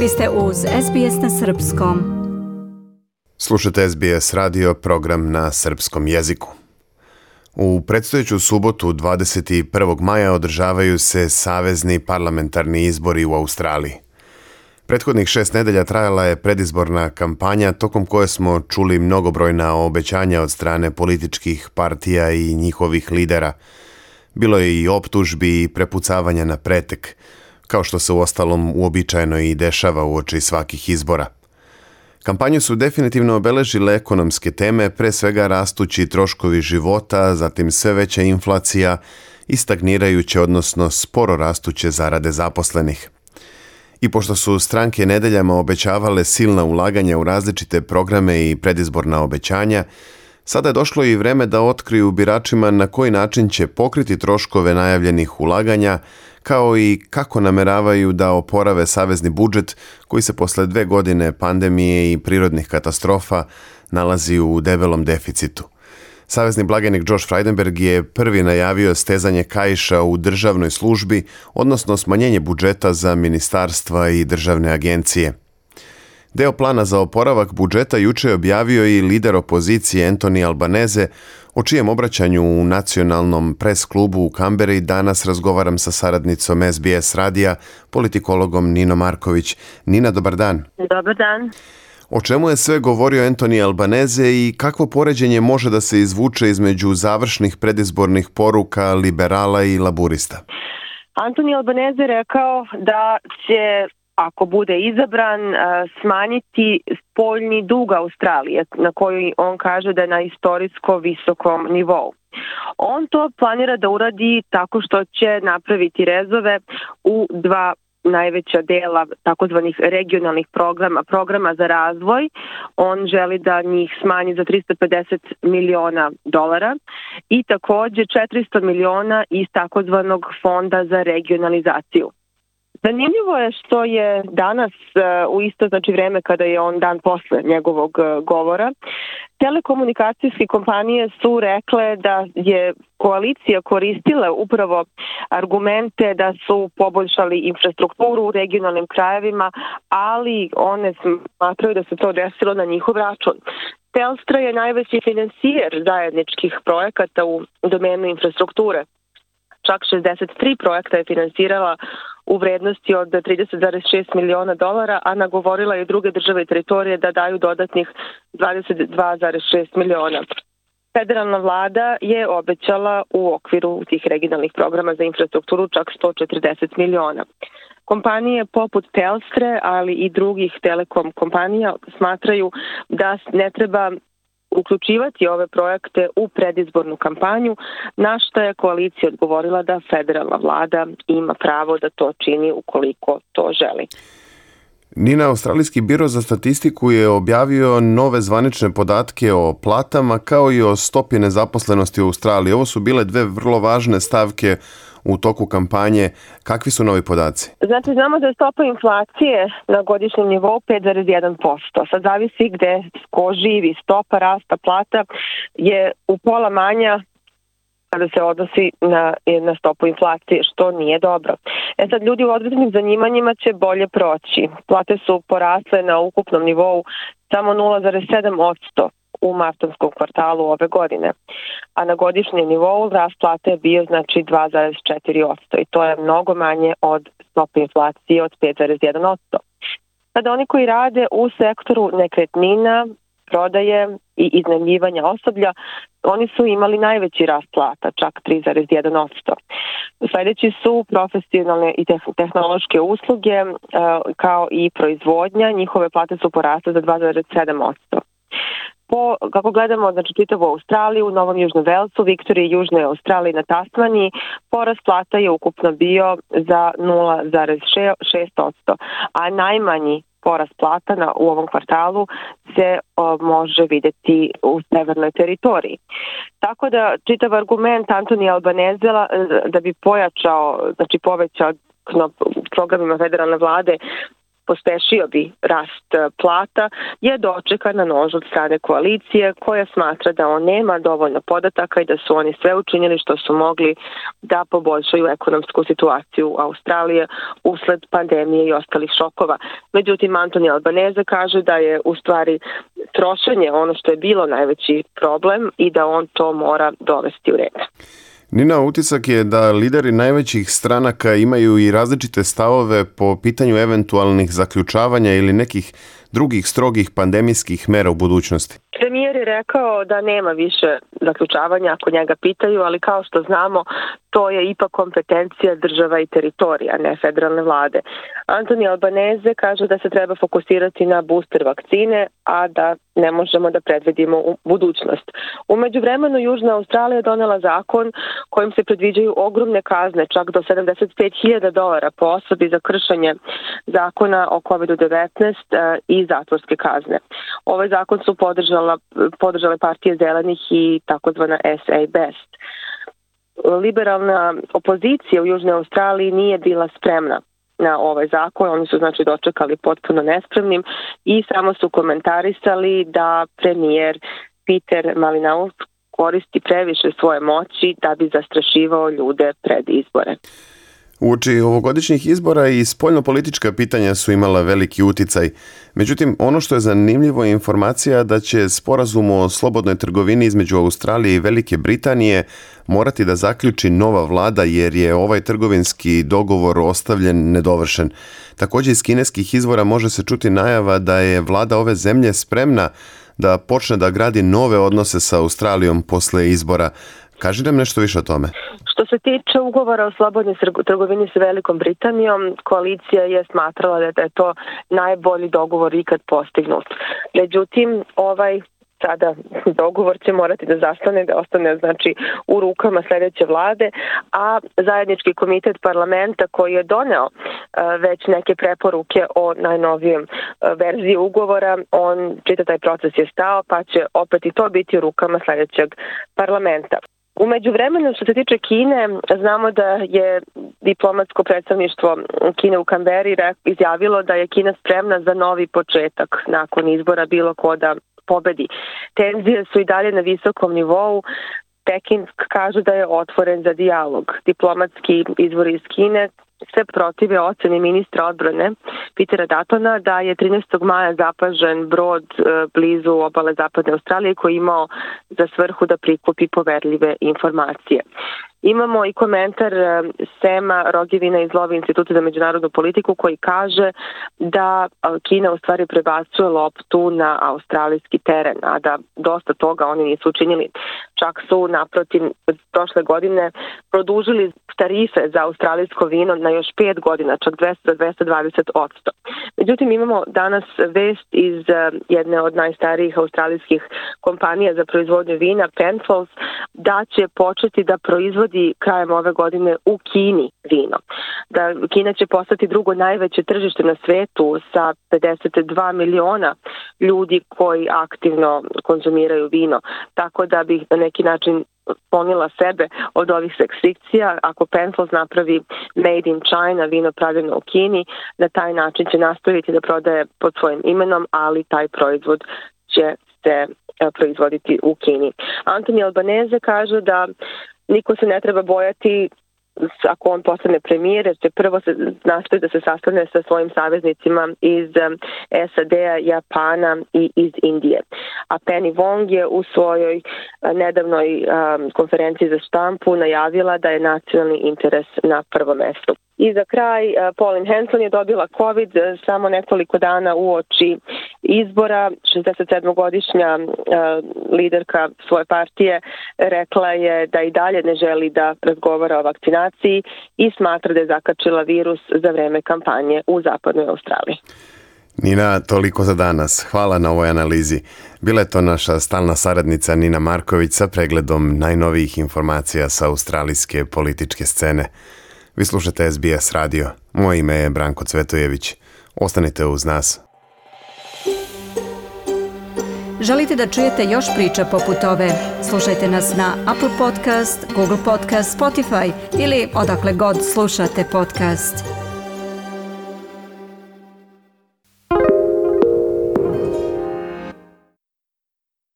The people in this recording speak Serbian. Vi ste uz SBS na Srpskom. Slušate SBS radio program na srpskom jeziku. U predstojeću subotu 21. maja održavaju se savezni parlamentarni izbori u Australiji. Prethodnih šest nedelja trajala je predizborna kampanja tokom koje smo čuli mnogobrojna obećanja od strane političkih partija i njihovih lidera. Bilo je i optužbi i prepucavanja na pretek – kao što se u ostalom uobičajeno i dešava u oči svakih izbora. Kampanju su definitivno obeležile ekonomske teme, pre svega rastući troškovi života, zatim sve veća inflacija i stagnirajuće, odnosno sporo rastuće zarade zaposlenih. I pošto su stranke nedeljama obećavale silna ulaganja u različite programe i predizborna obećanja, sada je došlo i vreme da otkriju biračima na koji način će pokriti troškove najavljenih ulaganja kao i kako nameravaju da oporave savezni budžet koji se posle dve godine pandemije i prirodnih katastrofa nalazi u debelom deficitu. Savezni blagenik Josh Frydenberg je prvi najavio stezanje kajša u državnoj službi, odnosno smanjenje budžeta za ministarstva i državne agencije – Deo plana za oporavak budžeta juče je objavio i lider opozicije Antoni Albaneze, o čijem obraćanju u nacionalnom pres klubu u Kamberi danas razgovaram sa saradnicom SBS radija, politikologom Nino Marković. Nina, dobar dan. Dobar dan. O čemu je sve govorio Antoni Albaneze i kakvo poređenje može da se izvuče između završnih predizbornih poruka liberala i laburista? Antoni Albaneze rekao da će ako bude izabran, smanjiti spoljni dug Australije, na koji on kaže da je na istorijsko visokom nivou. On to planira da uradi tako što će napraviti rezove u dva najveća dela takozvanih regionalnih programa, programa za razvoj. On želi da njih smanji za 350 miliona dolara i takođe 400 miliona iz takozvanog fonda za regionalizaciju. Zanimljivo je što je danas e, u isto znači vreme kada je on dan posle njegovog e, govora telekomunikacijske kompanije su rekle da je koalicija koristila upravo argumente da su poboljšali infrastrukturu u regionalnim krajevima, ali one smatraju da se to desilo na njihov račun. Telstra je najveći financijer zajedničkih projekata u domenu infrastrukture. Čak 63 projekta je finansirala u vrednosti od 30,6 miliona dolara, a nagovorila je druge države i teritorije da daju dodatnih 22,6 miliona. Federalna vlada je obećala u okviru tih regionalnih programa za infrastrukturu čak 140 miliona. Kompanije poput Telstre, ali i drugih telekom kompanija smatraju da ne treba uključivati ove projekte u predizbornu kampanju, na što je koalicija odgovorila da federalna vlada ima pravo da to čini ukoliko to želi. Nina, Australijski biro za statistiku je objavio nove zvanične podatke o platama kao i o stopi nezaposlenosti u Australiji. Ovo su bile dve vrlo važne stavke u toku kampanje. Kakvi su novi podaci? Znači, znamo da je stopa inflacije na godišnjem nivou 5,1%. Sad zavisi gde ko živi. Stopa rasta plata je u pola manja kada se odnosi na, na stopu inflacije, što nije dobro. E sad, ljudi u određenim zanimanjima će bolje proći. Plate su porasle na ukupnom nivou samo 0,7 u martovskom kvartalu ove godine. A na godišnjem nivou rast plate je bio znači 2,4% i to je mnogo manje od stope inflacije od 5,1%. Sada oni koji rade u sektoru nekretnina, prodaje i iznajmljivanja osoblja, oni su imali najveći rast plata, čak 3,1%. Sledeći su profesionalne i tehnološke usluge e, kao i proizvodnja, njihove plate su porasle za 2,7% po, kako gledamo, znači čitavu Australiju, Novom Južnom Velsu, Viktoriji Južnoj Australiji na Tasmaniji, porast plata je ukupno bio za 0,6%, a najmanji porast plata na, u ovom kvartalu se o, može videti u severnoj teritoriji. Tako da čitav argument Antonija Albanezela e, da bi pojačao, znači povećao na programima federalne vlade pospešio bi rast e, plata, je dočekan na nož od strane koalicije koja smatra da on nema dovoljno podataka i da su oni sve učinili što su mogli da poboljšaju ekonomsku situaciju Australije usled pandemije i ostalih šokova. Međutim, Antonija Albaneza kaže da je u stvari trošenje ono što je bilo najveći problem i da on to mora dovesti u red. Nina, utisak je da lideri najvećih stranaka imaju i različite stavove po pitanju eventualnih zaključavanja ili nekih drugih strogih pandemijskih mera u budućnosti. Premijer je rekao da nema više zaključavanja ako njega pitaju, ali kao što znamo to je ipak kompetencija država i teritorija, ne federalne vlade. Antoni Albaneze kaže da se treba fokusirati na booster vakcine, a da ne možemo da predvidimo u budućnost. Umeđu vremenu Južna Australija donela zakon kojim se predviđaju ogromne kazne, čak do 75.000 dolara po osobi za kršenje zakona o COVID-19 e, i zatvorske kazne. Ovaj zakon su podržali podržala, podržale partije zelenih i takozvana SA Best. Liberalna opozicija u Južnoj Australiji nije bila spremna na ovaj zakon, oni su znači dočekali potpuno nespremnim i samo su komentarisali da premijer Peter Malinaus koristi previše svoje moći da bi zastrašivao ljude pred izbore. Uoči ovogodišnjih izbora i spoljnopolitička pitanja su imala veliki uticaj. Međutim, ono što je zanimljivo je informacija da će sporazum o slobodnoj trgovini između Australije i Velike Britanije morati da zaključi nova vlada jer je ovaj trgovinski dogovor ostavljen nedovršen. Takođe iz kineskih izvora može se čuti najava da je vlada ove zemlje spremna da počne da gradi nove odnose sa Australijom posle izbora. Kaži nam nešto više o tome. Što se tiče ugovora o slobodnoj trgovini sa Velikom Britanijom, koalicija je smatrala da je to najbolji dogovor ikad postignut. Međutim, ovaj sada dogovor će morati da zastane, da ostane znači u rukama sledeće vlade, a zajednički komitet parlamenta koji je doneo e, već neke preporuke o najnovijem e, verziji ugovora, on čita taj proces je stao, pa će opet i to biti u rukama sledećeg parlamenta. Umeđu vremenu, što se tiče Kine, znamo da je diplomatsko predstavništvo Kine u Kamberi izjavilo da je Kina spremna za novi početak nakon izbora bilo ko da pobedi. Tenzije su i dalje na visokom nivou, Peking kaže da je otvoren za dijalog. Diplomatski izvori iz Kine se protive ocene ministra odbrane Pitera Datona da je 13. maja zapažen brod e, blizu obale Zapadne Australije koji imao za svrhu da prikupi poverljive informacije. Imamo i komentar eh, Sema Rogevina iz Lovi instituta za međunarodnu politiku koji kaže da eh, Kina u stvari prebacuje loptu na australijski teren, a da dosta toga oni nisu učinili. Čak su naprotiv prošle godine produžili tarife za australijsko vino na još 5 godina, čak 200 220 Međutim, imamo danas vest iz eh, jedne od najstarijih australijskih kompanija za proizvodnju vina, Penfolds, da će početi da proizvodi proizvodi krajem ove godine u Kini vino. Da, Kina će postati drugo najveće tržište na svetu sa 52 miliona ljudi koji aktivno konzumiraju vino. Tako da bih na neki način ponila sebe od ovih restrikcija. Ako Penfolds napravi Made in China, vino pravljeno u Kini, na taj način će nastaviti da prodaje pod svojim imenom, ali taj proizvod će se e, proizvoditi u Kini. Antoni Albaneze kaže da niko se ne treba bojati ako on postane premijer, jer će prvo se nastoji da se sastane sa svojim saveznicima iz um, SAD-a, Japana i iz Indije. A Penny Wong je u svojoj uh, nedavnoj um, konferenciji za štampu najavila da je nacionalni interes na prvom mestu. I za kraj, e, Pauline Hanson je dobila COVID e, samo nekoliko dana uoči izbora. 67-godišnja e, liderka svoje partije rekla je da i dalje ne želi da razgovara o vakcinaciji i smatra da je zakačila virus za vreme kampanje u zapadnoj Australiji. Nina, toliko za danas. Hvala na ovoj analizi. Bila je to naša stalna saradnica Nina Marković sa pregledom najnovijih informacija sa australijske političke scene. Vi slušate SBS radio. Moje ime je Branko Cvetojević. Ostanite uz nas. Želite da čujete još priča poput ove? Slušajte nas na Apple Podcast, Google Podcast, Spotify ili odakle god slušate podcast.